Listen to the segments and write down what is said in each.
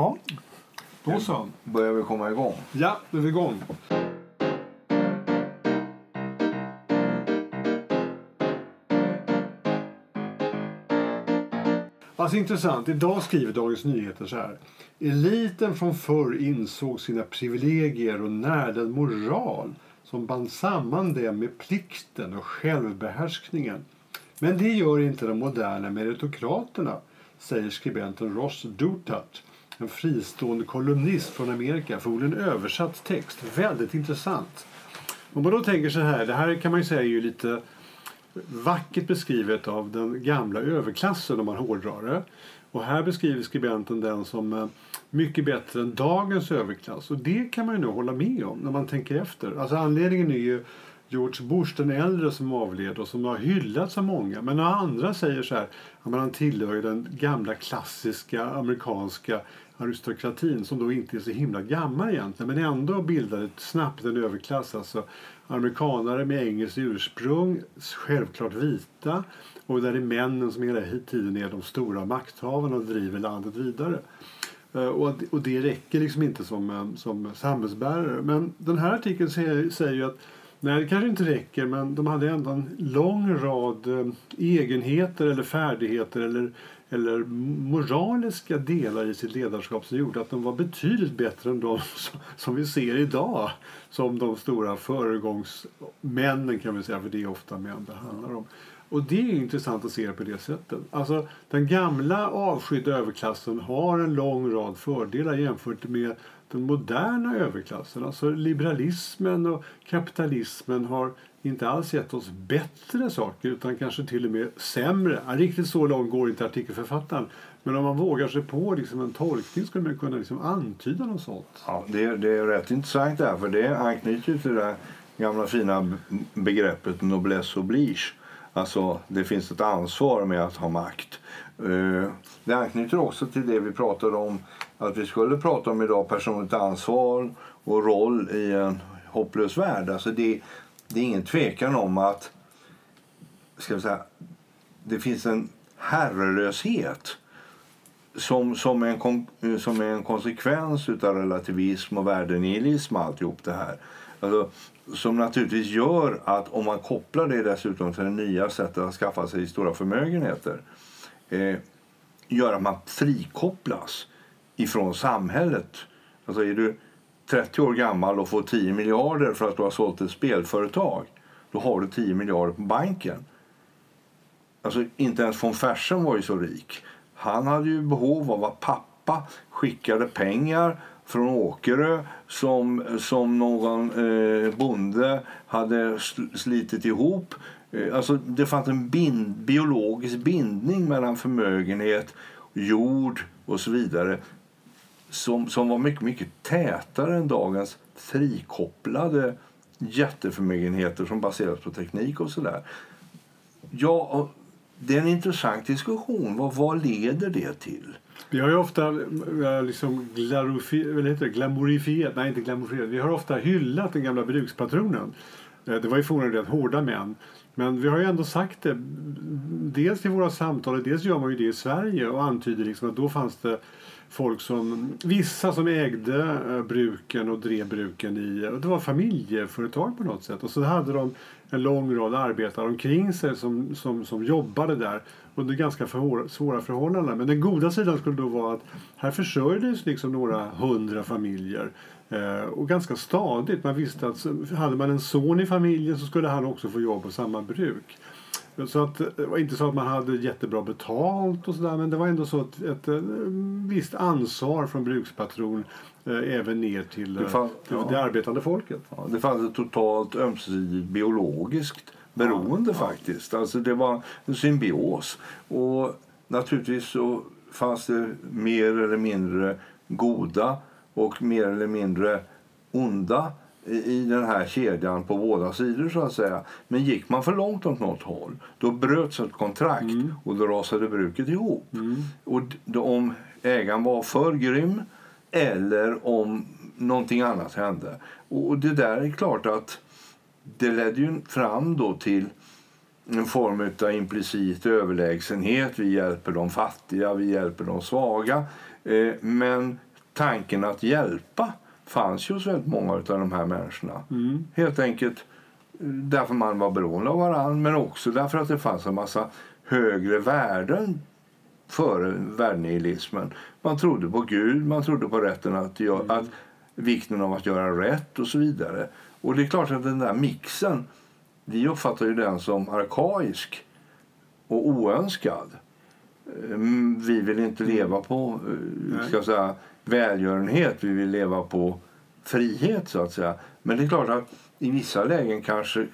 Ja, då så. Börjar vi komma igång? Ja, nu är vi igång. Alltså intressant. Idag skriver Dagens Nyheter så här. Eliten från förr insåg sina privilegier och närde en moral som band samman dem med plikten och självbehärskningen. Men det gör inte de moderna meritokraterna, säger skribenten Ross Douthat, en fristående kolumnist från Amerika, förmodligen översatt text. Väldigt intressant. Om man då tänker så här, det här kan man ju säga är ju lite vackert beskrivet av den gamla överklassen om man hårdrar det. Och här beskriver skribenten den som eh, mycket bättre än dagens överklass. Och det kan man ju nog hålla med om när man tänker efter. Alltså anledningen är ju George Bush den äldre som avled och som har hyllats av många. Men några andra säger så här att han tillhör den gamla klassiska amerikanska aristokratin som då inte är så himla gammal egentligen men ändå bildade snabbt en överklass. Alltså amerikanare med engelskt ursprung, självklart vita och där är männen som hela tiden är de stora makthavarna och driver landet vidare. Eh, och, det räcker liksom inte som, eh, som samhällsbärare. Men den här artikeln säger ju att Nej, det kanske inte räcker, men de hade ändå en lång rad eh, egenheter eller färdigheter eller, eller moraliska delar i sitt ledarskap som gjorde att de var betydligt bättre än de som vi ser idag som de stora föregångsmännen kan vi säga, för det är ofta män det handlar om. Och det är intressant att se det på det sättet. Alltså, den gamla avskydda överklassen har en lång rad fördelar jämfört med den moderna överklassen. Alltså liberalismen och kapitalismen har inte alls gett oss bättre saker utan kanske till och med sämre. riktigt så långt går inte artikelförfattaren. Men om man vågar sig på liksom en tolkning skulle man kunna liksom antyda något sånt. Ja, det, det är rätt intressant där för det anknyter till det gamla fina begreppet noblesse oblige. Alltså det finns ett ansvar med att ha makt. Eh, det anknyter också till det vi pratade om att vi skulle prata om idag, personligt ansvar och roll i en hopplös värld. Alltså det, det är ingen tvekan om att ska vi säga, det finns en herrelöshet som, som, en, som är en konsekvens av relativism och värdenihilism alltihop det här. Alltså, som naturligtvis gör att om man kopplar det dessutom till det nya sättet att skaffa sig stora förmögenheter eh, gör att man frikopplas ifrån samhället. Alltså är du 30 år gammal och får 10 miljarder för att du har sålt ett spelföretag då har du 10 miljarder på banken. Alltså inte ens von Fersen var ju så rik. Han hade ju behov av att pappa skickade pengar från Åkerö som, som någon eh, bonde hade slitit ihop. Eh, alltså det fanns en bind, biologisk bindning mellan förmögenhet, jord och så vidare som, som var mycket, mycket tätare än dagens frikopplade jätteförmögenheter som baseras på teknik och sådär. Ja, det är en intressant diskussion. Vad, vad leder det till? Vi har ju ofta liksom glamorifierat, nej inte glamorifierat, vi har ofta hyllat den gamla brukspatronen. Eh, det var ju förmodligen rätt hårda män. Men vi har ju ändå sagt det, dels i våra samtal, dels gör man ju det i Sverige och antyder liksom att då fanns det folk som, vissa som ägde eh, bruken och drev bruken i, det var familjeföretag på något sätt. Och så hade de en lång rad arbetare omkring sig som, som, som jobbade där under ganska för, svåra förhållanden. Men den goda sidan skulle då vara att här försörjdes liksom några hundra familjer eh, och ganska stadigt. Man visste att hade man en son i familjen så skulle han också få jobb på samma bruk. Så att, det var inte så att man hade jättebra betalt och sådär men det var ändå så ett, ett, ett eh, visst ansvar från brukspatron eh, även ner till, det, fann, till ja. det arbetande folket. Ja, det fanns ett totalt ömsesidigt biologiskt beroende ja, faktiskt. Alltså det var en symbios. Och naturligtvis så fanns det mer eller mindre goda och mer eller mindre onda i den här kedjan på båda sidor så att säga. Men gick man för långt åt något håll då bröts ett kontrakt mm. och då rasade bruket ihop. Mm. Och om ägaren var för grym eller om någonting annat hände. Och det där är klart att det ledde ju fram då till en form av implicit överlägsenhet. Vi hjälper de fattiga, vi hjälper de svaga. Eh, men tanken att hjälpa fanns ju hos väldigt många av de här människorna. Mm. Helt enkelt därför man var beroende av varandra men också därför att det fanns en massa högre värden före värdenihilismen. Man trodde på Gud, man trodde på rätten att, göra, Mm. att vikten av att göra rätt och så vidare. Och det är klart att den där mixen, vi uppfattar ju den som arkaisk och oönskad. Mm, Vi vill inte leva på eh, ska säga, välgörenhet, vi vill leva på frihet så att säga. Men det är klart att i vissa lägen kanske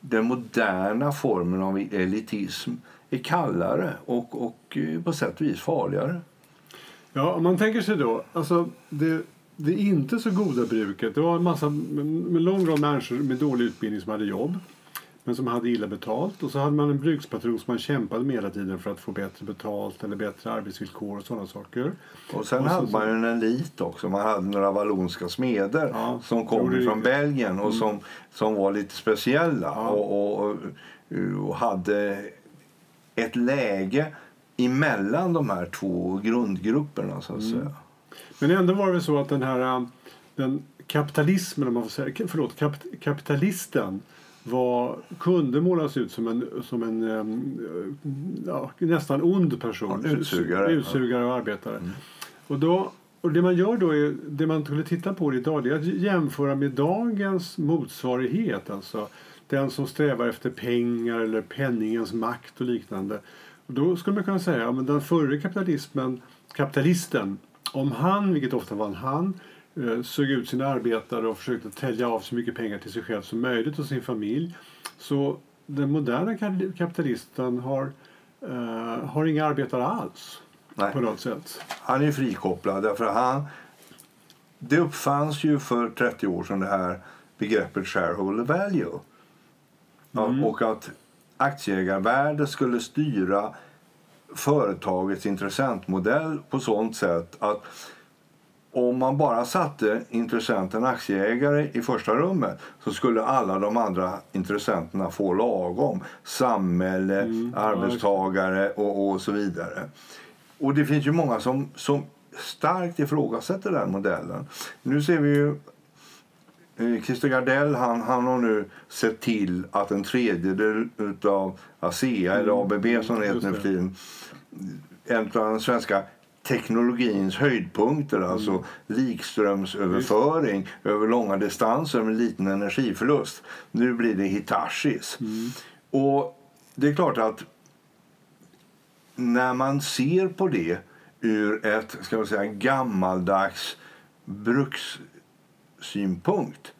den moderna formen av elitism är kallare och, och eh, på sätt och vis farligare. Ja, om man tänker sig då, alltså det, det är inte så goda bruket. Det var en massa, en lång rad människor med dålig utbildning som hade jobb. Men som hade illa betalt. Och så hade man en brukspatron som man kämpade med hela tiden för att få bättre betalt eller bättre arbetsvillkor och sådana saker. Och sen Och så- hade man ju en elit också. Man hade några vallonska smeder Ja, som kom från. Belgien och som, som var lite speciella Ja. och, och, och, hade ett läge emellan de här två grundgrupperna så att Mm. säga. Men ändå var det så att den här äh, den kapitalismen, om man får säga, förlåt, kap, kapitalisten var, kunde målas ut som en, som en ja, nästan ond person. Ja, utsugare. Utsugare och arbetare. Mm. Och, då, och det man gör då är, det man skulle titta på idag det är att jämföra med dagens motsvarighet. Alltså den som strävar efter pengar eller penningens makt och liknande. Och då skulle man kunna säga att ja, men den förre kapitalismen, kapitalisten, om han, vilket ofta var en han, eh, sög ut sina arbetare och försökte tälja av så mycket pengar till sig själv som möjligt och sin familj. Så den moderna kap- kapitalisten har, eh, har inga arbetare alls Nej. på något sätt. Han är frikopplad därför han det uppfanns ju för 30 år sedan det här begreppet shareholder value. Ja, Mm. Och att aktieägarvärde skulle styra företagets intressentmodell på sånt sätt att om man bara satte intressenten aktieägare i första rummet så skulle alla de andra intressenterna få lagom. Samhälle, Mm, arbetstagare och, och så vidare. Och det finns ju många som, som starkt ifrågasätter den modellen. Nu ser vi ju eh, Christer Gardell han, han har nu sett till att en tredjedel av ASEA, eller ABB som det heter nu för tiden, en av den svenska teknologins höjdpunkter, alltså likströmsöverföring över långa distanser med liten energiförlust. Nu blir det Hitachis. Och det är klart att när man ser på det ur ett ska man säga, gammaldags brukssynpunkt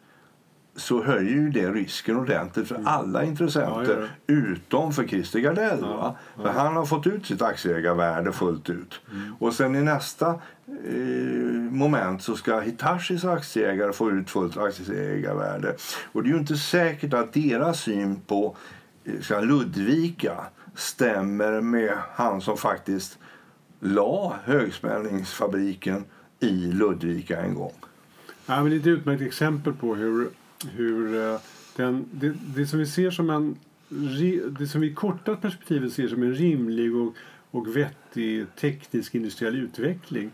så höjer ju det risken ordentligt för alla Ja, det intressenter gör utom för Christer Gardell. Ja? För han har fått ut sitt aktieägarvärde fullt ut. Mm. Och sen i nästa eh, moment så ska Hitachis aktieägare få ut fullt aktieägarvärde. Och det är ju inte säkert att deras syn på eh, ska Ludvika stämmer med han som faktiskt la högspänningsfabriken i Ludvika en gång. Ja, men det är ett utmärkt exempel på hur, hur eh, den, det, det som vi ser som en det som vi i korta perspektivet ser som en rimlig och, och vettig teknisk industriell utveckling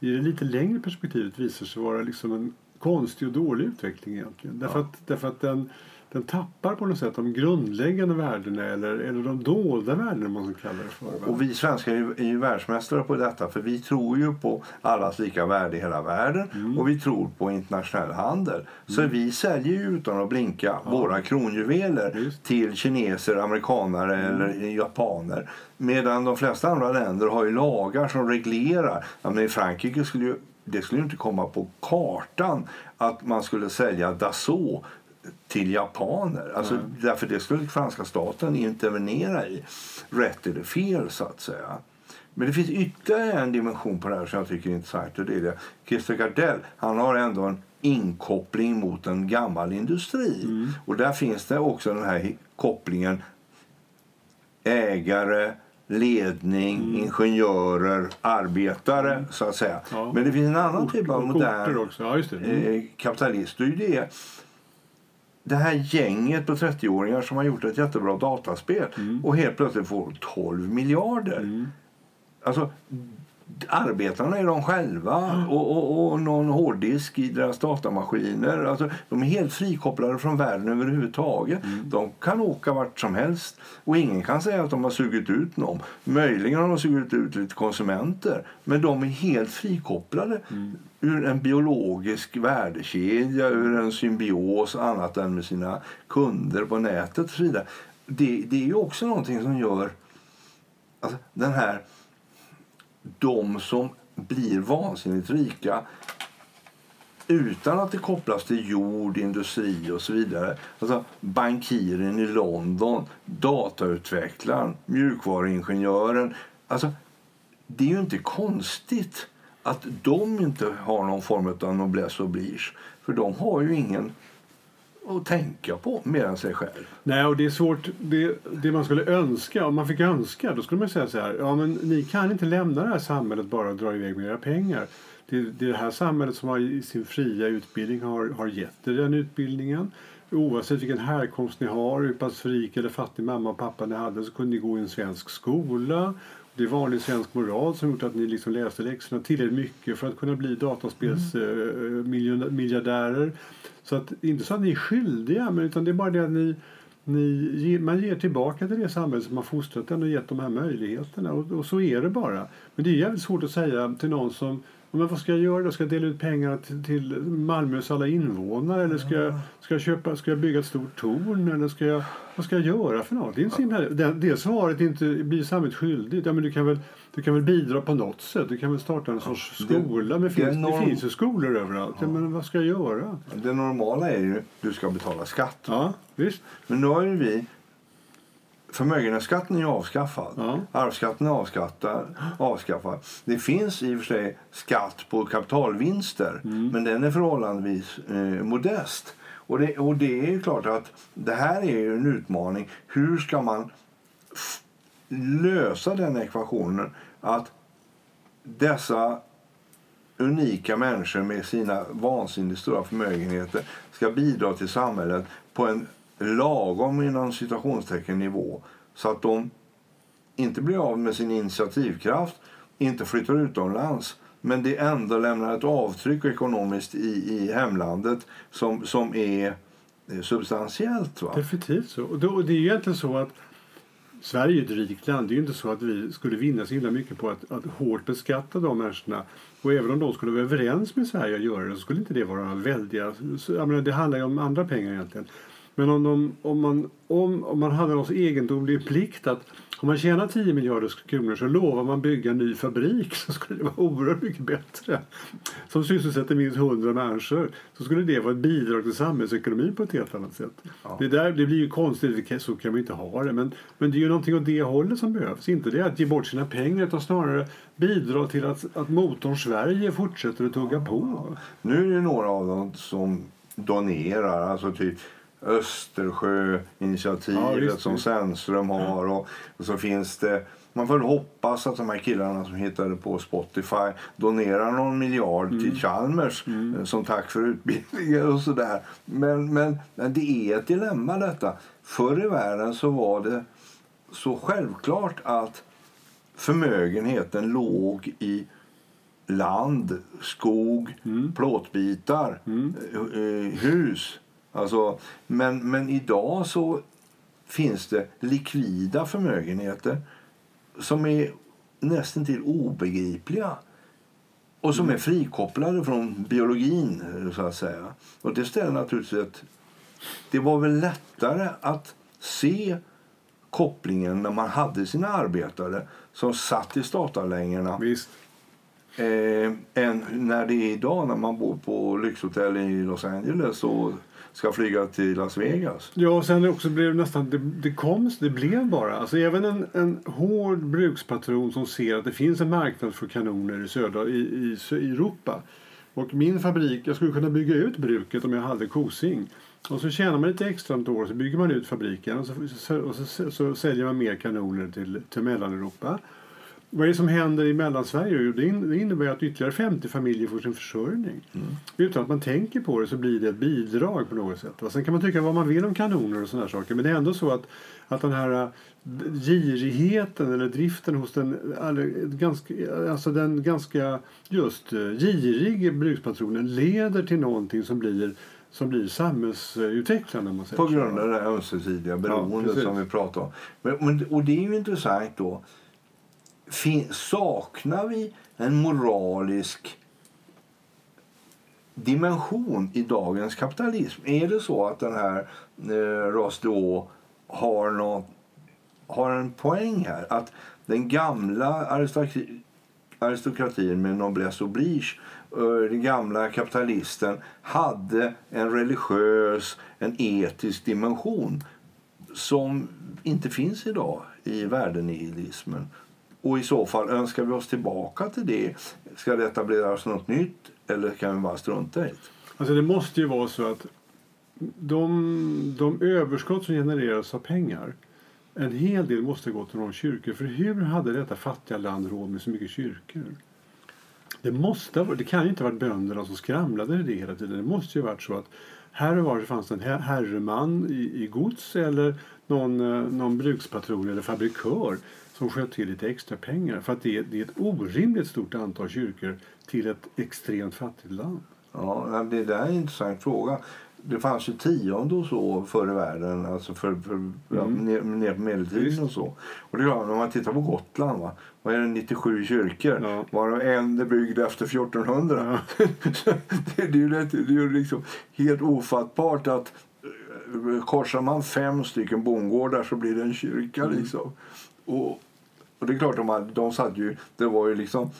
i det lite längre perspektivet visar sig vara liksom en konstig och dålig utveckling egentligen. Därför Ja. att, därför att den, den tappar på något sätt de grundläggande värdena eller, eller de dolda värdena man kalla det för. Och vi svenskar är ju, är ju världsmästare på detta för vi tror ju på allas lika värde i hela världen Mm. och vi tror på internationell handel. Så vi säljer ju utan att blinka våra kronjuveler Just. Mm. till kineser, amerikanare eller japaner. Medan de flesta andra länder har ju lagar som reglerar. Ja, men I Frankrike skulle ju, det skulle inte komma på kartan att man skulle sälja Dassault till japaner. Alltså, därför det skulle franska staten intervenera i. Rätt eller fel, så att säga. Men det finns ytterligare en dimension på det här som jag tycker är intressant. Och det är det. Christer Gardell han har ändå en inkoppling mot en gammal industri. Och där finns det också den här kopplingen ägare, ledning, ingenjörer, arbetare, så att säga. Ja. Men det finns en annan Ort- typ av modern också. Ja. Mm. eh, kapitalist. Det är det här gänget på 30-åringar som har gjort ett jättebra dataspel Mm. och helt plötsligt får 12 miljarder. Alltså, Arbetarna är de själva och, och, och någon hårddisk i deras datamaskiner. Alltså, de är helt frikopplade från världen överhuvudtaget. De kan åka vart som helst och ingen kan säga att de har sugit ut någon. Möjligen har de sugit ut lite konsumenter men de är helt frikopplade ur en biologisk värdekedja, ur en symbios annat än med sina kunder på nätet och så vidare. Det, det är ju också någonting som gör alltså, den här de som blir vansinnigt rika utan att det kopplas till jord, industri och så vidare. Alltså bankiren i London, datautvecklaren, mjukvaruingenjören. Alltså, det är ju inte konstigt att de inte har någon form av noblesse oblige. För de har ju ingen att tänka på mer än sig själv. Nej, och det är svårt. Det, det man skulle önska, om man fick önska, då skulle man säga så här. Ja, men ni kan inte lämna det här samhället bara och dra iväg med era pengar. Det, det är det här samhället som har i sin fria utbildning har, har gett er den utbildningen. Oavsett vilken härkomst ni har, hur pass rik eller fattig mamma och pappa ni hade så kunde ni gå i en svensk skola. Det är vanlig svensk moral som gjort att ni liksom läste läxorna tillräckligt mycket för att kunna bli dataspelsmiljardärer. Så att, inte så att ni är skyldiga, men utan det är bara det att ni, ni man ger tillbaka till det samhälle som har fostrat en och gett de här möjligheterna. Och, och, så är det bara. Men det är jävligt svårt att säga till någon som men vad ska jag göra då? Ska jag dela ut pengar till, till Malmös alla invånare? Eller ska jag, ska, jag köpa, ska jag bygga ett stort torn? Eller ska jag, vad ska jag göra för något? Det, är himla, det, det svaret inte, blir samhället skyldigt. Ja, men du, kan väl, du kan väl bidra på något sätt. Du kan väl starta en sorts skola. Men det, finns, norm... det finns ju skolor överallt. Ja. men vad ska jag göra? Det normala är ju att du ska betala skatt. Ja, visst. Men nu har ju vi Förmögenhetsskatten är avskaffad. Ja. Arvsskatten är avskattad, avskaffad. Det finns i och för sig skatt på kapitalvinster, mm. men den är förhållandevis eh, modest. Och det, och det är klart att det här är en utmaning. Hur ska man lösa den ekvationen att dessa unika människor med sina vansinnigt stora förmögenheter ska bidra till samhället på en lagom inom citationstecken nivå så att de inte blir av med sin initiativkraft, inte flyttar utomlands men det ändå lämnar ett avtryck ekonomiskt i, i hemlandet som, som är eh, substantiellt. Va? Definitivt så. Och, då, det är ju egentligen så att Sverige är ett rikt land. Det är ju inte så att vi skulle vinna så himla mycket på att, att hårt beskatta de människorna. Och även om de skulle vara överens med Sverige att göra det så skulle inte det vara väldiga... Jag menar, det handlar ju om andra pengar egentligen. Men om, de, om, man, om, om man hade någon egendomlig plikt att om man tjänar 10 miljarder kronor så lovar man bygga en ny fabrik så skulle det vara oerhört mycket bättre. Som sysselsätter minst 100 människor. Så skulle det vara ett bidrag till samhällsekonomin på ett helt annat sätt. Ja. Det, där, det blir ju konstigt, så kan man inte ha det. Men, men det är ju någonting åt det hållet som behövs. Inte det att ge bort sina pengar utan snarare bidra till att, att motorn Sverige fortsätter att tugga på. Nu är det några av dem som donerar. Alltså typ Östersjöinitiativet ja, som Sennström har. Och, och, så finns det man får hoppas att de här killarna som hittade på Spotify donerar någon miljard mm. till Chalmers mm. Eh, som tack för utbildningen och sådär. Men, men, men det är ett dilemma detta. Förr i världen så var det så självklart att förmögenheten låg i land, skog, mm. plåtbitar, mm. Eh, eh, hus. Alltså, men, men idag så finns det likvida förmögenheter som är nästan till obegripliga och som är frikopplade från biologin. så att säga. Och Det ställer naturligtvis ett... Det var väl lättare att se kopplingen när man hade sina arbetare som satt i statarlängorna. Eh, än när det är idag när man bor på lyxhotell i Los Angeles och ska flyga till Las Vegas. Ja, och sen också blev nästan, det, det kom, det blev bara. Alltså även en, en hård brukspatron som ser att det finns en marknad för kanoner i södra i, i, i Europa. Och min fabrik, jag skulle kunna bygga ut bruket om jag hade kosing. Och så tjänar man lite extra ett år så bygger man ut fabriken och så, så, så, så, så säljer man mer kanoner till, till Mellaneuropa. Vad är det som händer i Mellansverige? Jo, Det in- det innebär att ytterligare 50 familjer får sin försörjning. Utan att man tänker på det så blir det ett bidrag på något sätt. Sen kan man tycka vad man vill om kanoner och sådana saker. Men det är ändå så att, att den här äh, girigheten eller driften hos den, ganska, alltså den ganska just äh, girige brukspatronen leder till någonting som blir, som blir samhällsutvecklande. Man säger På grund av det ömsesidiga beroendet precis. som vi pratar om. Men, och det är ju intressant då. Saknar vi en moralisk dimension i dagens kapitalism? Är det så att den här eh, Ross har, något, har en poäng här? Att den gamla aristokratin med noblesse oblige eh, den gamla kapitalisten hade en religiös, en etisk dimension som inte finns idag i värdenihilismen. Och i så fall, önskar vi oss tillbaka till det? Ska det etableras något nytt eller kan vi bara strunta i det? Alltså det måste ju vara så att de, de överskott som genereras av pengar en hel del måste gå till någon kyrkor. För hur hade detta fattiga land råd med så mycket kyrkor? Det, måste, det kan ju inte ha varit bönderna som skramlade det hela tiden. Det måste ju ha varit så att här och var det fanns en herreman i, i gods eller någon, eh, någon brukspatron eller fabrikör som sköt till lite extra pengar. För att det, är- det är ett orimligt stort antal kyrkor till ett extremt fattigt land. Ja, det där är en intressant fråga. Det fanns ju tionde och så förr i världen, alltså för, för, ja, ner, ner på medeltiden och så. Och det är klart, om man tittar på Gotland, va? vad är det, 97 kyrkor? Ja. Varav en är byggd efter 1400. det, är ju det är ju liksom helt ofattbart att eh, korsar man fem stycken bondgårdar så blir det en kyrka. Liksom. Och, och det är klart, de, hade, de satt ju, det var ju liksom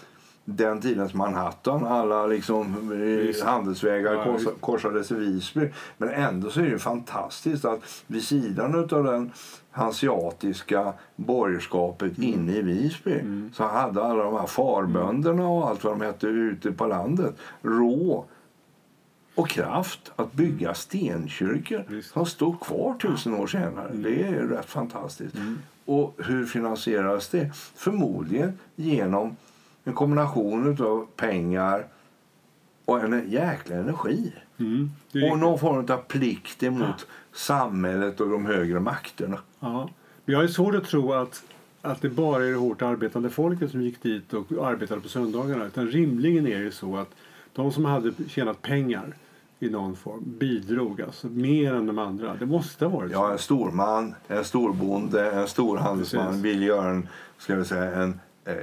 den tidens Manhattan. Alla liksom, eh, Visst. handelsvägar Ja, korsa, visst. korsades i Visby. Men ändå så är det ju fantastiskt att vid sidan av den hanseatiska borgerskapet Mm. inne i Visby så hade alla de här farbönderna och allt vad de hette ute på landet rå och kraft att bygga stenkyrkor Visst. som står kvar tusen år senare. Det är ju rätt fantastiskt. Och hur finansieras det? Förmodligen genom en kombination av pengar och en jäkla energi. Mm. Och någon form av plikt emot samhället och de högre makterna. Ja. Men jag är svårt att tro att, att det bara är det hårt arbetande folket som gick dit och arbetade på söndagarna. Utan rimligen är det så att de som hade tjänat pengar i någon form bidrog alltså mer än de andra. Det måste ha varit Ja, så. en storman, en storbonde, en storhandelsman Precis. vill göra en, ska vi säga, en, eh,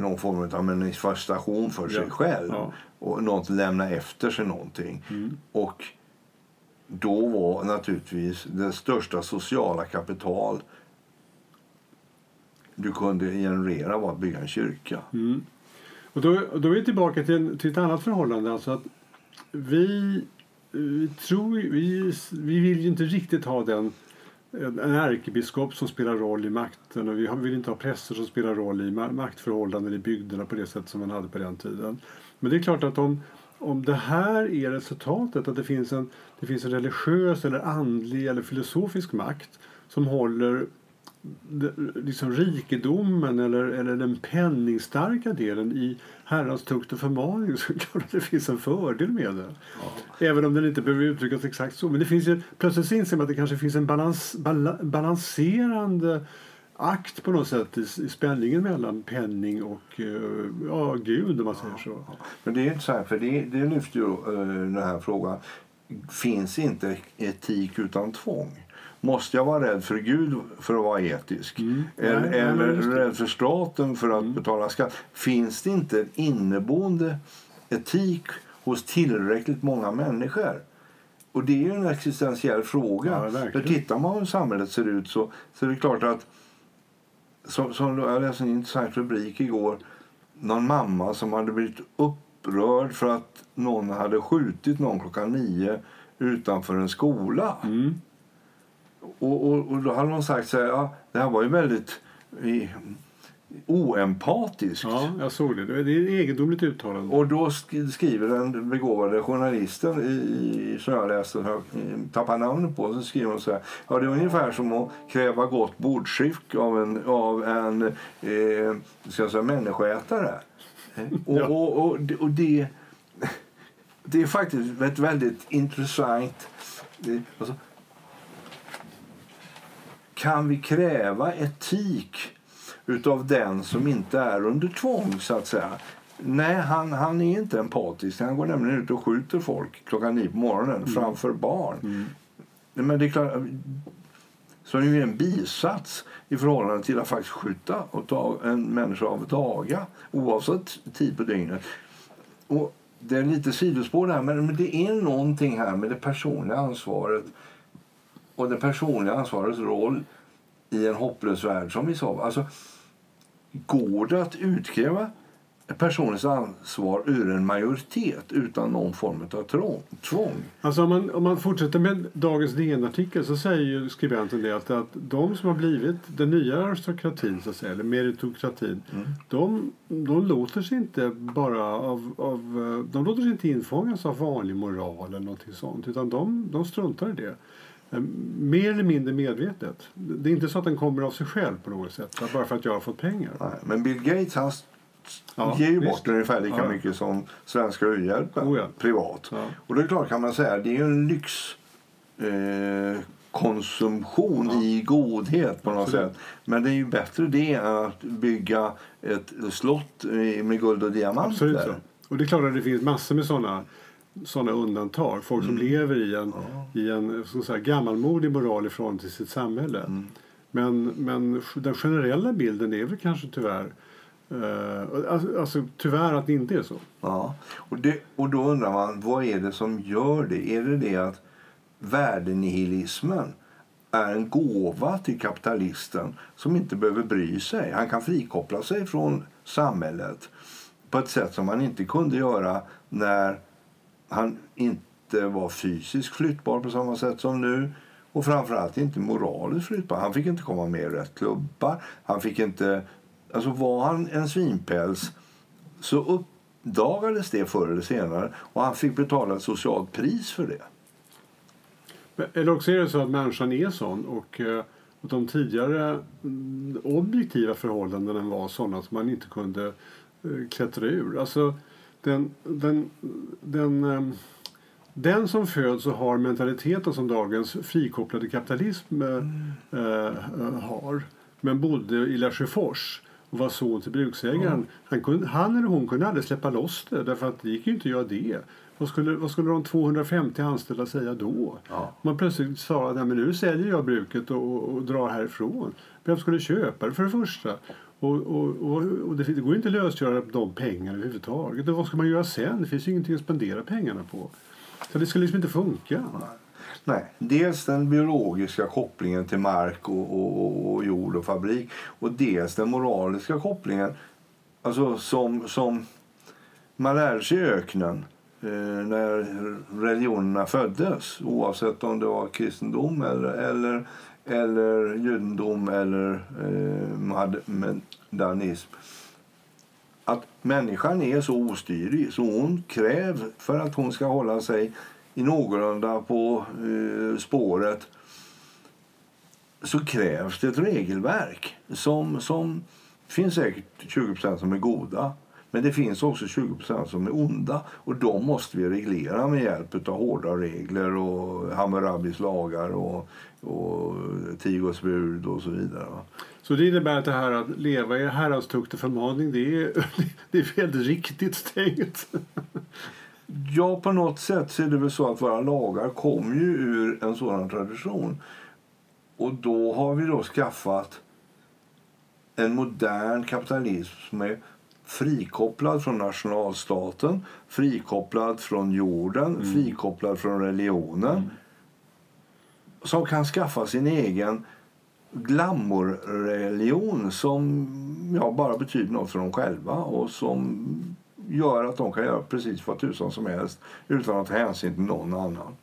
någon form av manifestation för sig Ja. själv. Ja. Mm. Och något, lämna efter sig någonting. Och då var naturligtvis det största sociala kapital du kunde generera var att bygga en kyrka. Mm. Och då, då är vi tillbaka till, till ett annat förhållande. Alltså att vi, vi, tror, vi, vi vill ju inte riktigt ha den en ärkebiskop som spelar roll i makten och vi vill inte ha präster som spelar roll i maktförhållanden i bygderna på det sätt som man hade på den tiden. Men det är klart att om, om det här är resultatet, att det finns, en, det finns en religiös eller andlig eller filosofisk makt som håller liksom rikedomen eller, eller den penningstarka delen i Herrans tukt och förmaning så är det klart att det finns en fördel med det. Även om den inte behöver uttryckas exakt så. Men det finns ju, plötsligt inser man att det kanske finns en balans, bala, balanserande akt på något sätt i, i spänningen mellan penning och eh, ja, Gud om man säger så. Men det är inte så här, för det, det lyfter ju eh, den här frågan. Finns inte etik utan tvång? Måste jag vara rädd för Gud för att vara etisk? Mm. Eller, Nej, nej, eller. Mm. rädd för staten för att betala skatt? Finns det inte en inneboende etik hos tillräckligt många människor? Och det är ju en existentiell fråga. Ja, för tittar man hur samhället ser ut så, så är det klart att som, som jag läste en intressant rubrik igår. Någon mamma som hade blivit upprörd för att någon hade skjutit någon klockan nio utanför en skola. Mm. Och, och, och då hade de sagt så här, ja, det här var ju väldigt i, oempatisk. Ja, jag såg det. Det är egendomligt uttalande. Och då sk- skriver den begåvade journalisten i, i som jag läste, jag tappar namnet på, så skriver hon så här. Ja, det är ungefär som att kräva gott bordsskick av en, av en eh, ska jag säga, människoätare. Och, Ja. och, och, det- och det, det är faktiskt ett väldigt intressant... eh, Alltså, kan vi kräva etik utav den som inte är under tvång, så att säga? Nej, han, han är inte empatisk. Han går nämligen ut och skjuter folk klockan nio på morgonen framför barn. Men det är klart, så är det ju en bisats i förhållande till att faktiskt skjuta och ta en människa av daga oavsett tid på dygnet. Och det är lite sidospår där, men men det är någonting här med det personliga ansvaret och det personliga ansvarets roll i en hopplös värld som vi sa. Alltså, går det att utkräva personligt ansvar ur en majoritet utan någon form av tvång? Alltså om, man, om man fortsätter med dagens DN-artikel så säger ju skribenten det att, att de som har blivit den nya aristokratin, så att säga, eller meritokratin, de, de låter sig inte bara av, av, de låter sig inte infångas av vanlig moral eller någonting sånt, utan de, de struntar i det. Eh, Mer eller mindre medvetet. Det är inte så att den kommer av sig själv på något sätt, bara för att jag har fått pengar. Nej, men Bill Gates han Ja, ger ju visst. bort ungefär lika Ja. mycket som Svenska U-hjälpen Oh ja. privat. Ja. Och det är klart kan man säga, det är ju en lyx eh, konsumtion i godhet på något Absolut. sätt. Men det är ju bättre det än att bygga ett slott med guld och diamanter. Absolut så. Och det är klart att det finns massor med sådana såna undantag. Folk som lever i en, i en så säga, gammalmodig moral i förhållande till sitt samhälle. Men, men den generella bilden är väl kanske tyvärr eh, alltså, alltså tyvärr att det inte är så. Ja, och, det, och då undrar man vad är det som gör det? Är det det att värdenihilismen är en gåva till kapitalisten som inte behöver bry sig? Han kan frikoppla sig från samhället på ett sätt som han inte kunde göra när han inte var fysiskt flyttbar på samma sätt som nu och framförallt inte moraliskt flyttbar. Han fick inte komma med i rätt klubbar. Han fick inte... Alltså var han en svinpäls så uppdagades det förr eller senare och han fick betala ett socialt pris för det. Eller också är det så att människan är sån och eh, att de tidigare mm, objektiva förhållandena var sådana att man inte kunde eh, klättra ur. Alltså den, den, den, ehm, den som föds och har mentaliteten som dagens frikopplade kapitalism eh, eh, har men bodde i Lesjöfors och var son till bruksägaren. Han, kunde, han eller hon kunde aldrig släppa loss det därför att det gick ju inte att göra det. Vad skulle, vad skulle de 250 anställda säga då? Ja. Man plötsligt sa att "Nej, men nu säljer jag bruket och, och, och drar härifrån. Vem skulle köpa det för det första? Och, och, och, och det, det går ju inte att lösgöra de pengarna överhuvudtaget. Och vad ska man göra sen? Det finns ju ingenting att spendera pengarna på. Så det skulle liksom inte funka. Nej, dels den biologiska kopplingen till mark och, och, och, och jord och fabrik och dels den moraliska kopplingen alltså som, som man lärde sig i öknen eh, när religionerna föddes oavsett om det var kristendom eller, eller, eller judendom eller eh, mohammedanism att människan är så ostyrig så hon kräver för att hon ska hålla sig i någorlunda på eh, spåret så krävs det ett regelverk som, som finns säkert 20% som är goda men det finns också 20% som är onda och de måste vi reglera med hjälp av hårda regler och Hammurabis lagar och, och Tigos bud och så vidare. Så det innebär att det här att leva i häradstukt och förmaning det är, det är väldigt riktigt stängt. Ja, på något sätt så är det väl så att våra lagar kommer ju ur en sådan tradition. Och då har vi då skaffat en modern kapitalism som är frikopplad från nationalstaten, frikopplad från jorden, frikopplad från religionen. Som kan skaffa sin egen glamourreligion som ja, bara betyder något för dem själva och som gör att de kan göra precis vad tusan som helst utan att ta hänsyn till någon annan.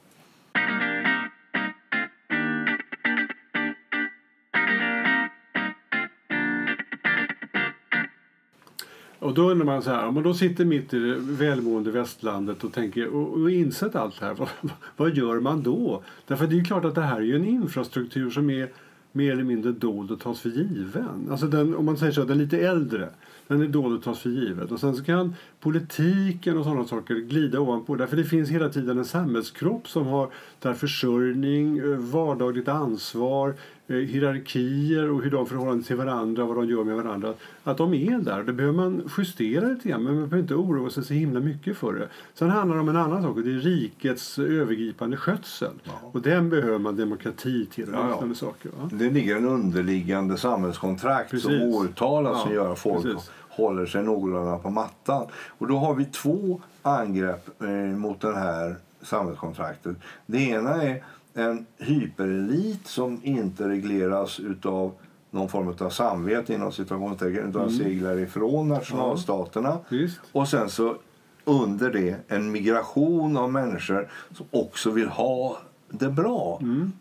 Då undrar man så här, om man då sitter mitt i det välmående västlandet och tänker och, och insett allt det här, vad, vad gör man då? Därför det är ju klart att det här är ju en infrastruktur som är mer eller mindre dold och tas för given. Alltså den, om man säger så, den lite äldre, den är dold och tas för givet. Och sen så kan politiken och sådana saker glida ovanpå. Därför det finns hela tiden en samhällskropp som har där försörjning, eh, vardagligt ansvar, hierarkier och hur de förhåller till varandra, vad de gör med varandra. Att de är där. Det behöver man justera lite grann, men man behöver inte oroa sig så himla mycket för det. Sen handlar det om en annan sak, och det är rikets övergripande skötsel. Ja. Och den behöver man demokrati till och Ja, ja. saker. Va? Det ligger en underliggande samhällskontrakt som Precis. som Ja, gör att folk precis. håller sig någorlunda på mattan. Och då har vi två angrepp eh, mot det här samhällskontraktet. Det ena är en hyperelit som inte regleras utav någon form av samvete inom situationstecken utan seglar ifrån nationalstaterna. Visst? Och sen så under det en migration av människor som också vill ha det bra. Mm.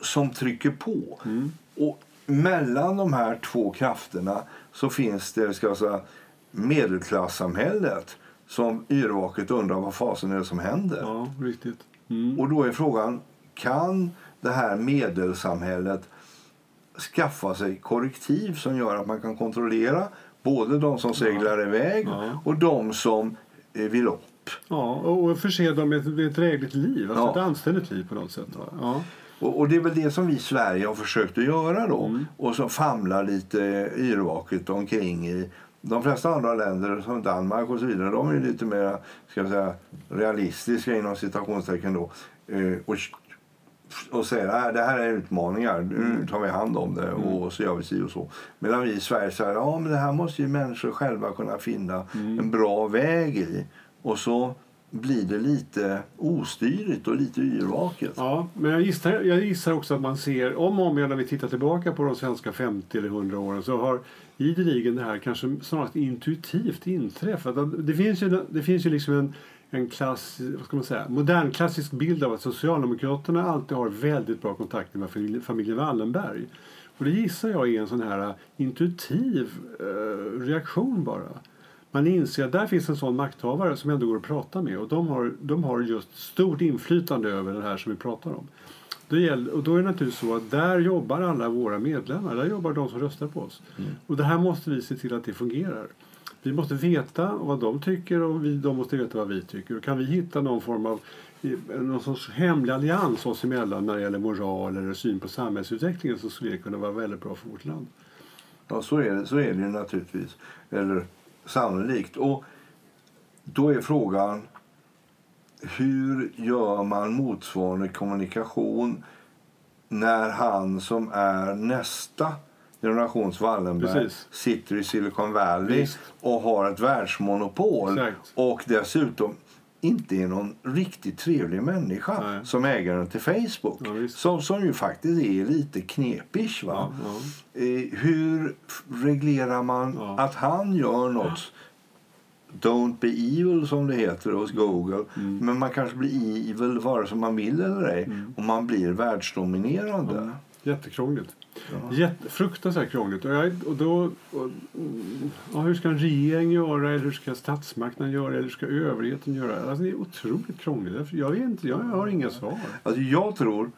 Som trycker på. Och mellan de här två krafterna så finns det ska jag säga, medelklassamhället som yrvaket undrar vad fasen är det som händer. Ja, riktigt. Mm. Och då är frågan, kan det här medelsamhället skaffa sig korrektiv som gör att man kan kontrollera både de som seglar iväg Ja. och de som eh, vill upp? Ja, och förse dem med ett, med ett drägligt liv, alltså Ja. ett anständigt liv på något sätt. Ja. Och, och det är väl det som vi i Sverige har försökt att göra då. Mm. Och som famlar lite yrvaket omkring i de flesta andra länder som Danmark och så vidare, de är lite mer ska jag säga, realistiska inom citationstecken då. Eh, och, och säger att det här är utmaningar, nu tar vi hand om det och så gör vi si och så. Medan vi i Sverige säger ja men det här måste ju människor själva kunna finna en bra väg i. Och så blir det lite ostyrigt och lite yrvaket. Ja, men jag gissar, jag gissar också att man ser, om och om igen när vi tittar tillbaka på de svenska 50 eller 100 åren så har ideligen det här kanske snarast intuitivt inträffat. Det finns ju, det finns ju liksom en, en klass, vad ska man säga, modern klassisk bild av att Socialdemokraterna alltid har väldigt bra kontakter med familjen Wallenberg. Och det gissar jag är en sån här eh, intuitiv eh, reaktion bara. Man inser att där finns en sån makthavare som ändå går att prata med och de har, de har just stort inflytande över det här som vi pratar om. Det gäller, och då är det naturligtvis så att där jobbar alla våra medlemmar, där jobbar de som röstar på oss. Och det här måste vi se till att det fungerar. Vi måste veta vad de tycker och vi, de måste veta vad vi tycker. Och kan vi hitta någon form av någon sorts hemlig allians oss emellan när det gäller moral eller syn på samhällsutvecklingen så skulle det kunna vara väldigt bra för vårt land. Ja, så är det, så är det naturligtvis. Eller sannolikt. Och då är frågan hur gör man motsvarande kommunikation när han som är nästa generations Wallenberg Precis. sitter i Silicon Valley Visst. och har ett världsmonopol Exakt. och dessutom inte är någon riktigt trevlig människa Nej. som ägaren till Facebook. Ja, som, som ju faktiskt är lite knepig. Va? Ja, ja. Eh, hur reglerar man att han gör något? Don't be evil som det heter hos Google. Mm. Men man kanske blir evil vare sig man vill eller ej. Och man blir världsdominerande. Ja. Jättekrångligt. Jätte, fruktansvärt krångligt. Och, jag, och då, och, mm, ja, hur ska en regering göra? Eller hur ska statsmakten göra? Eller hur ska överheten göra? Alltså, det är otroligt krångligt. Jag, vet inte, jag har inga svar. Alltså jag tror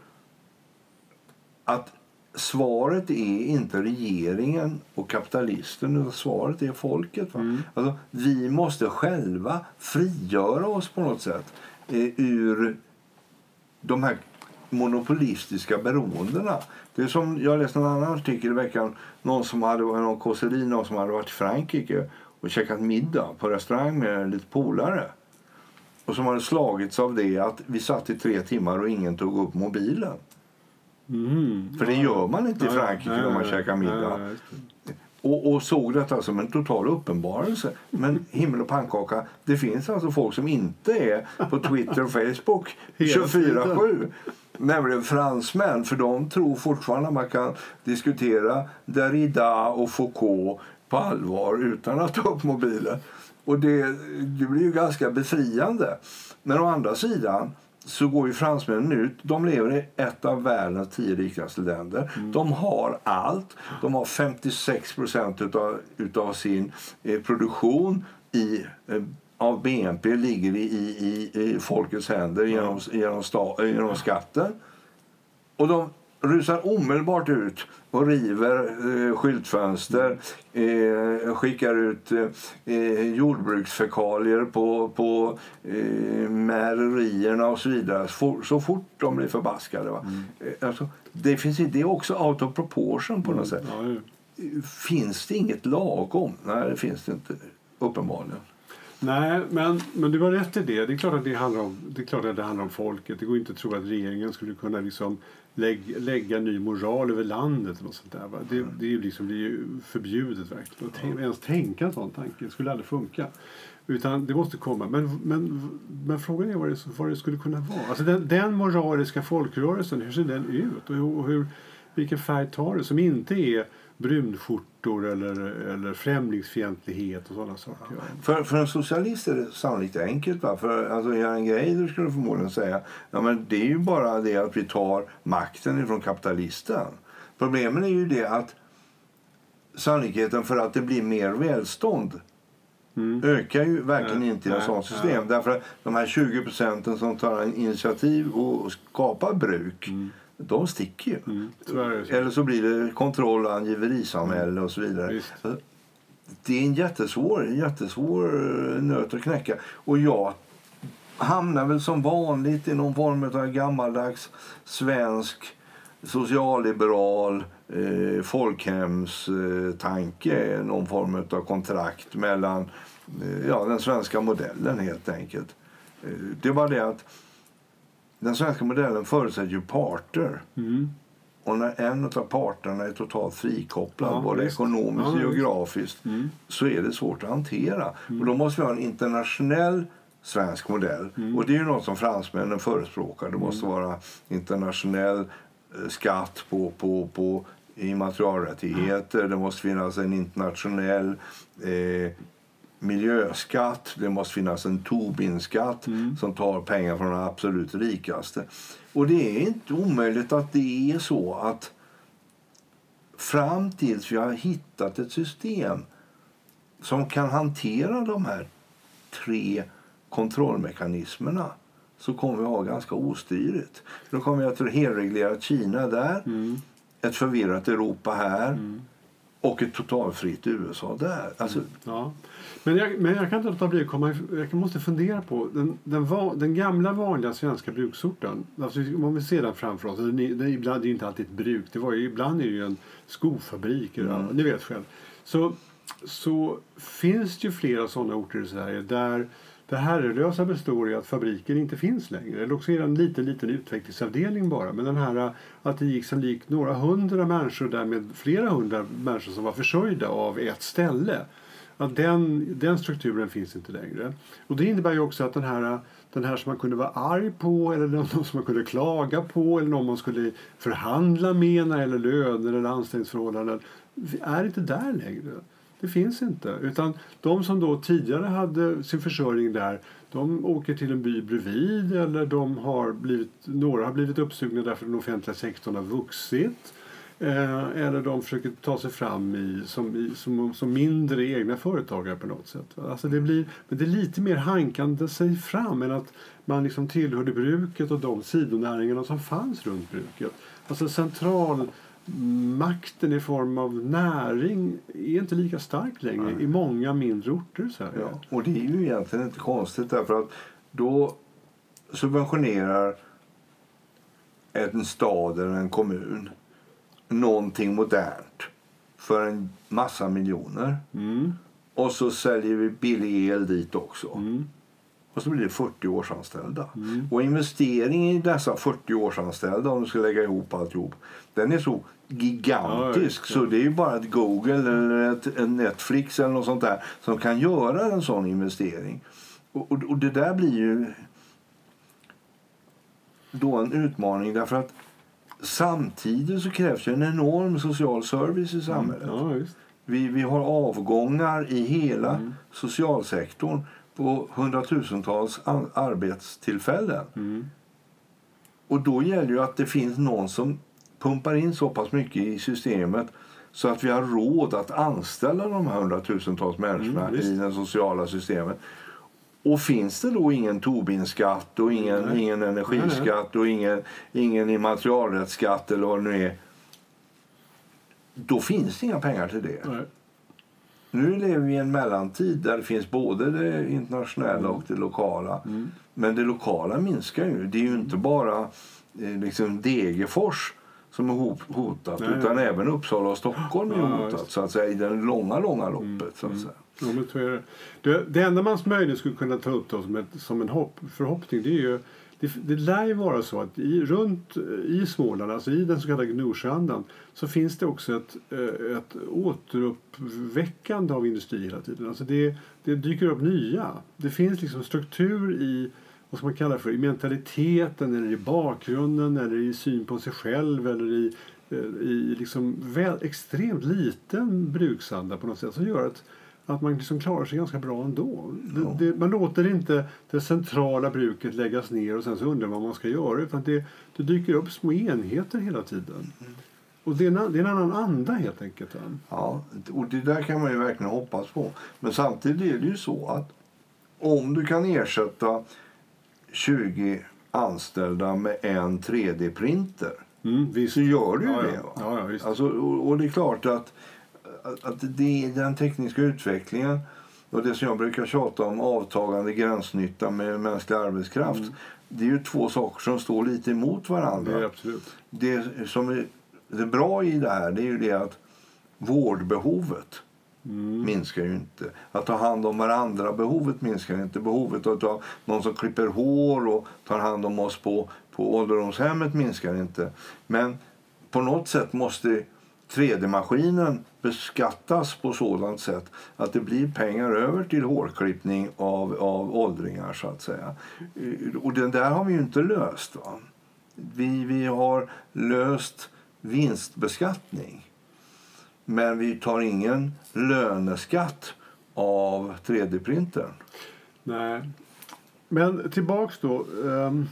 att svaret är inte regeringen och kapitalisten utan svaret är folket. Va? Alltså, vi måste själva frigöra oss på något sätt eh, ur de här monopolistiska beroendena. Det är som, jag läste en annan artikel i veckan. Någon som hade någon kåseri, någon som hade varit i Frankrike och käkat middag på restaurang med lite polare. Och som hade slagits av det att vi satt i tre timmar och ingen tog upp mobilen. Mm. För det gör man inte i Frankrike när man käkar middag. Och, och såg detta som en total uppenbarelse. Men himmel och pannkaka, det finns alltså folk som inte är på Twitter och Facebook Hela 24-7. Nämligen fransmän, för de tror fortfarande att man kan diskutera Derrida och Foucault på allvar utan att ta upp mobilen. Och det, det blir ju ganska befriande. Men å andra sidan, så går ju fransmännen ut. De lever i ett av världens tio rikaste länder. De har allt. De har 56 procent utav, utav sin eh, produktion i, eh, av BNP ligger i, i, i folkets händer genom, genom, sta, genom skatten. Och de rusar omedelbart ut och river eh, skyltfönster, eh, skickar ut eh, jordbruksfekalier på, på eh, mejerierna och så vidare så, så fort de blir förbaskade. Va? Eh, Alltså, det, finns, det är också out of proportion på något sätt. Ja, ju. Finns det inget lagom? Nej, det finns det inte. Uppenbarligen. Nej, men, men du har rätt i det. Det är, klart att det, handlar om, det är klart att det handlar om folket. Det går inte att tro att regeringen skulle kunna liksom lägg, lägga ny moral över landet. Något sånt där, va? Det, det, är ju liksom, det är ju förbjudet verkligen. Att tänk, ens tänka en sån tanke. Det skulle aldrig funka. Utan det måste komma. Men, men, men frågan är vad det, vad det skulle kunna vara. Alltså den, den moraliska folkrörelsen, hur ser den ut? Och hur, och hur, vilken färg tar det? Som inte är brunskjortor eller, eller främlingsfientlighet och sådana saker. Ja. För, för en socialist är det sannolikt enkelt. Va? För alltså, Göran Greider skulle förmodligen säga ja, men det är ju bara det att vi tar makten ifrån kapitalisten. Problemet är ju det att sannolikheten för att det blir mer välstånd ökar ju verkligen Nej, inte i ett sådant system. nej. Därför att de här 20 procenten som tar initiativ och skapar bruk, de sticker ju. Mm, så. Eller så blir det kontroll och angiverisamhälle och så vidare. Visst. Det är en jättesvår, jättesvår eh, nöt att knäcka. Och jag hamnar väl som vanligt i någon form av gammaldags svensk socialliberal eh, folkhemstanke. Eh, någon form av kontrakt mellan eh, ja, den svenska modellen helt enkelt. Eh, det var det att den svenska modellen förutsätter ju parter. Mm. Och när en av parterna är totalt frikopplad, Ja, både visst. ekonomiskt och Ja, geografiskt, Mm. så är det svårt att hantera. Och då måste vi ha en internationell svensk modell. Mm. Och det är ju något som fransmännen förespråkar. Det måste vara internationell eh, skatt på, på, på immaterialrättigheter. Det måste finnas en internationell eh, miljöskatt. Det måste finnas en Tobin-skatt Mm. som tar pengar från de absolut rikaste. Och det är inte omöjligt att det är så att fram tills vi har hittat ett system som kan hantera de här tre kontrollmekanismerna så kommer vi ha ganska ostyrigt. Då kommer vi att helreglerat Kina där, Mm. ett förvirrat Europa här och ett totalfritt USA där. Alltså, Ja. Men, jag, men jag kan inte låta bli att komma Jag måste fundera på den, den, va, den gamla vanliga svenska bruksorten. Alltså, om vi ser den framför oss. Den, är- den, ibland, det är inte alltid ett bruk. Det var ju, ibland är det ju en skofabrik. eller- Ni vet själv. Så, så finns det ju flera sådana orter i Sverige där det herrelösa består i att fabriken inte finns längre. Eller också är det en liten, liten utvecklingsavdelning bara. Men den här att det gick som likt några hundra människor och därmed flera hundra människor som var försörjda av ett ställe. Att den, den strukturen finns inte längre. Och det innebär ju också att den här, den här som man kunde vara arg på eller någon som man kunde klaga på eller någon man skulle förhandla med när det gäller löner eller anställningsförhållanden är inte där längre. Det finns inte. Utan de som då tidigare hade sin försörjning där de åker till en by bredvid eller de har blivit, några har blivit uppsugna därför att den offentliga sektorn har vuxit. Eh, eller de försöker ta sig fram i, som, i, som, som mindre egna företagare på något sätt. Alltså det blir, men det är lite mer hankande sig fram än att man liksom tillhörde bruket och de sidonäringarna som fanns runt bruket. Alltså centralmakten i form av näring är inte lika stark längre i många mindre orter i Sverige. Ja, och det är ju egentligen inte konstigt därför att då subventionerar en stad eller en kommun någonting modernt för en massa miljoner. Mm, Och så säljer vi billig el dit också. mm, Och så blir det 40 årsanställda. Mm. Och investeringen i dessa 40 årsanställda, om du ska lägga ihop alltihop, den är så gigantisk. Ja, Så det är ju bara ett Google eller ett, Netflix eller något sånt där som kan göra en sån investering. Och, och, och det där blir ju då en utmaning därför att samtidigt så krävs ju en enorm social service i samhället. ja. Vi, vi har avgångar i hela socialsektorn på hundratusentals arbetstillfällen. Mm. Och då gäller ju att det finns någon som pumpar in så pass mycket i systemet så att vi har råd att anställa de här hundratusentals människorna Mm, i det sociala systemet. Och finns det då ingen Tobinskatt och ingen, Nej. ingen energiskatt och ingen, ingen immaterialrättsskatt eller vad det nu är. Då finns det inga pengar till det. Nej. Nu lever vi i en mellantid där det finns både det internationella och det lokala. Mm. Men det lokala minskar ju. Det är ju inte bara eh, liksom Degerfors som är hot- hotat Nej, utan även Uppsala och Stockholm är Ja, hotat just. Mm. så att säga, i det långa, långa loppet. Så att säga. Ja, men så är det. Det, enda man möjligen skulle kunna ta upp då som, ett, som en hopp, förhoppning det är ju det, det lär ju vara så att i, runt i Småland, alltså i den så kallade Gnosjöandan så finns det också ett, eh, ett återuppväckande av industri hela tiden. Alltså det, det dyker upp nya. Det finns liksom struktur i vad ska man kalla det för, i mentaliteten eller i bakgrunden eller i syn på sig själv eller i, eh, i liksom väl, extremt liten bruksanda på något sätt som gör att att man liksom klarar sig ganska bra ändå. Det, Ja. det, man låter inte det centrala bruket läggas ner och sen så undrar vad man ska göra utan det, det dyker upp små enheter hela tiden. Och det är, en, det är en annan anda helt enkelt. Ja, och det där kan man ju verkligen hoppas på. Men samtidigt är det ju så att om du kan ersätta 20 anställda med en 3D-printer Mm, visst. så gör du ju Ja, det. Va? Ja, ja. Alltså, och, och det är klart att, att, det är den tekniska utvecklingen och det som jag brukar tjata om, avtagande gränsnytta med mänsklig arbetskraft. Det är ju två saker som står lite emot varandra. Mm. Det absolut. Det som är det bra i det här det är ju det att vårdbehovet Mm. minskar ju inte. Att ta hand om varandra behovet minskar inte. Behovet att någon som klipper hår och tar hand om oss på, på ålderdomshemmet minskar inte. Men på något sätt måste 3D-maskinen beskattas på sådant sätt att det blir pengar över till hårklippning av, av åldringar så att säga. Och det där har vi ju inte löst. Va? Vi, vi har löst vinstbeskattning. Men vi tar ingen löneskatt av 3D-printern. Nej. Men tillbaks då. Ehm,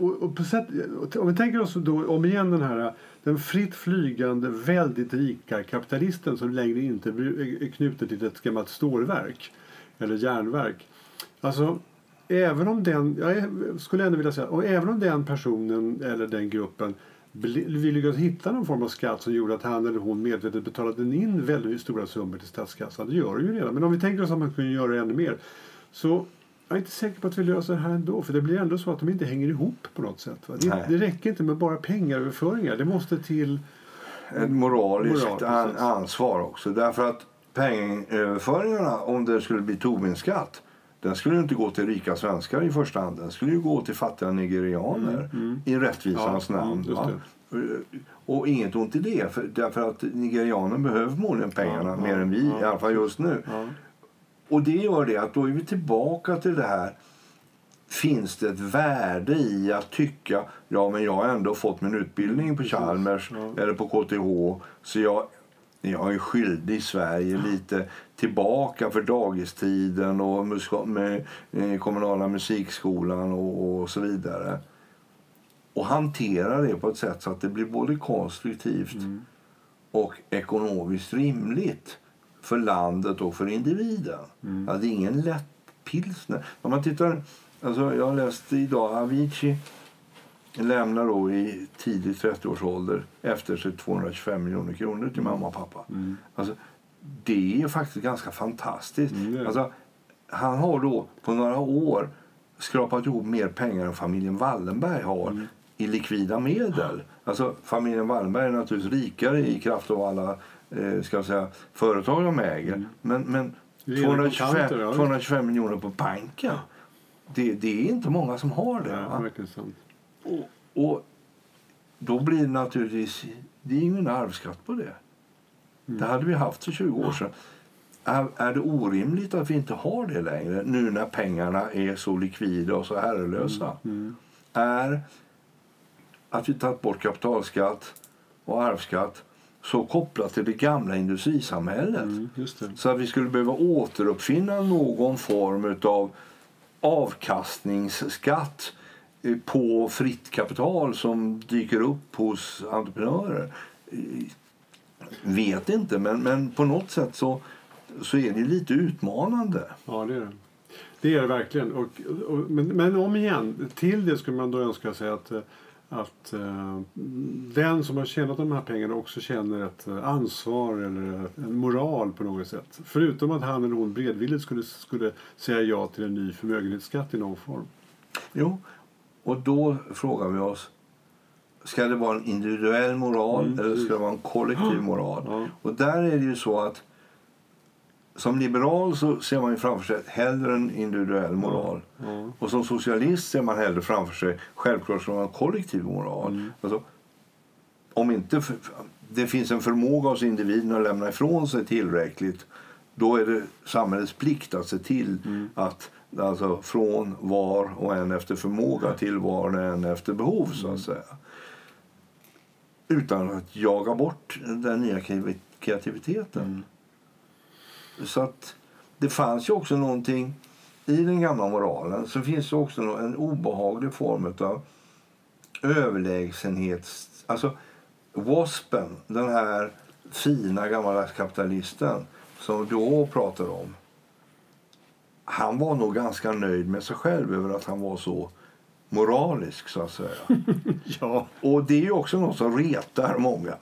och, och på sätt, om vi tänker oss då om igen den här den fritt flygande, väldigt rika kapitalisten som längre inte är knuten till ett gammalt stålverk eller järnverk. Alltså, även om den, jag skulle ändå vilja säga, och även om den personen eller den gruppen vi lyckades hitta någon form av skatt som gjorde att han eller hon medvetet betalade in väldigt stora summor till statskassan. Det gör de ju redan. Men om vi tänker oss att man kunde göra ännu mer. Så jag är inte säker på att vi löser det här ändå. För det blir ändå så att de inte hänger ihop på något sätt. Det, det räcker inte med bara pengaöverföringar. Det måste till... Ett moraliskt Moral, an, ansvar också. Därför att pengaöverföringarna, om det skulle bli Tobinskatt, den skulle ju inte gå till rika svenskar i första hand. Den skulle ju gå till fattiga nigerianer i rättvisans Ja, namn. mm? Och inget ont i det, för, därför att nigerianer behöver förmodligen pengarna Ja, mer ja, än vi, ja, i alla fall just nu. Och det gör det att då är vi tillbaka till det här. Finns det ett värde i att tycka ja men jag har ändå fått min utbildning på Chalmers eller på KTH så jag, jag är skyldig Sverige lite tillbaka för dagistiden och med, eh, kommunala musikskolan och, och så vidare. Och hantera det på ett sätt så att det blir både konstruktivt och ekonomiskt rimligt för landet och för individen. Ja, det är ingen lätt pilsner. Om man tittar, alltså jag läste idag Avicii lämnar då i tidig 30-årsålder efter sig 225 miljoner kronor till mamma och pappa. Alltså, det är faktiskt ganska fantastiskt. Mm. Alltså, han har då på några år skrapat ihop mer pengar än familjen Wallenberg har Mm. i likvida medel. Alltså, familjen Wallenberg är naturligtvis rikare i kraft av alla eh, ska jag säga, företag de äger. Men, men Rena 225, kontanter, ja, visst. 225 miljoner på banken, det, det är inte många som har det. Ja. Och, och då blir det naturligtvis det är ingen arvsskatt på det. Det hade vi haft för 20 år sedan. Är, är det orimligt att vi inte har det längre nu när pengarna är så likvida och så herrelösa? Är att vi tagit bort kapitalskatt och arvsskatt så kopplat till det gamla industrisamhället Mm, det. så att vi skulle behöva återuppfinna någon form av avkastningsskatt på fritt kapital som dyker upp hos entreprenörer. Eh, Vet inte, men, men på något sätt så, så är det lite utmanande. Ja, det är det. Det är det verkligen. Och, och, men, men om igen, till det skulle man då önska sig att, eh, att uh, den som har tjänat de här pengarna också känner ett eh, ansvar eller en moral på något sätt. Förutom att han eller hon beredvilligt skulle, skulle säga ja till en ny förmögenhetsskatt i någon form. Jo, och då frågar vi oss Ska det vara en individuell moral Mm, eller ska det vara en kollektiv moral? Ja. Och där är det ju så att som liberal så ser man ju framför sig hellre en individuell moral. Ja. Och som socialist ser man hellre framför sig självklart som en kollektiv moral. Mm. Alltså, om inte f- det finns en förmåga hos individen att lämna ifrån sig tillräckligt då är det samhällets plikt att se till Mm. att alltså, från var och en efter förmåga till var och en efter behov så Mm. att säga. Utan att jaga bort den nya kreativ- kreativiteten. Mm. Så att det fanns ju också någonting i den gamla moralen så finns det också en obehaglig form av överlägsenhets... Alltså Waspen, den här fina gamla kapitalisten som du pratade om. Han var nog ganska nöjd med sig själv över att han var så moralisk så att säga. ja. Och det är ju också något som retar många.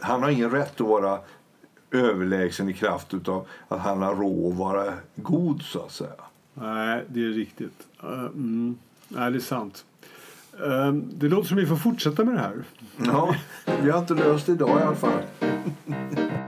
Han har ingen rätt att vara överlägsen i kraft av att han har råd att vara god så att säga. Nej, det är riktigt. Uh, mm. Nej, det är sant. Uh, det låter som vi får fortsätta med det här. Ja, vi har inte löst det idag i alla fall.